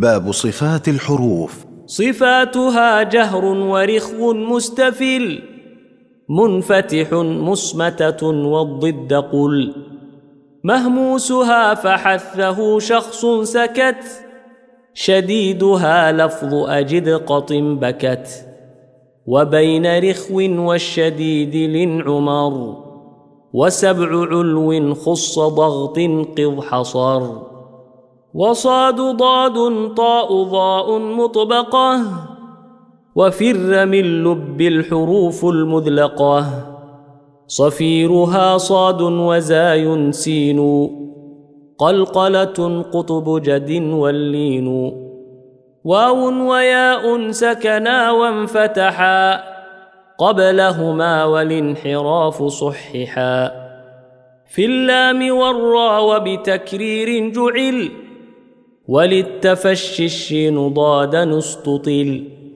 باب صفات الحروف. صفاتها جهر ورخو مستفل منفتح مسمتة والضد قل. مهموسها فحثه شخص سكت شديدها لفظ أجد قط بكت. وبين رخو والشديد لنعمر وسبع علو خص ضغط قض حصر. وصاد ضاد طاء ضاء مطبقة وفر من لب الحروف المذلقة. صفيرها صاد وزاي سين قلقلة قطب جد واللين. واو وياء سكنا وانفتحا قبلهما والانحراف صححا. في اللام والرا وبتكرير جعل وللتفشي الشين ضادا استطل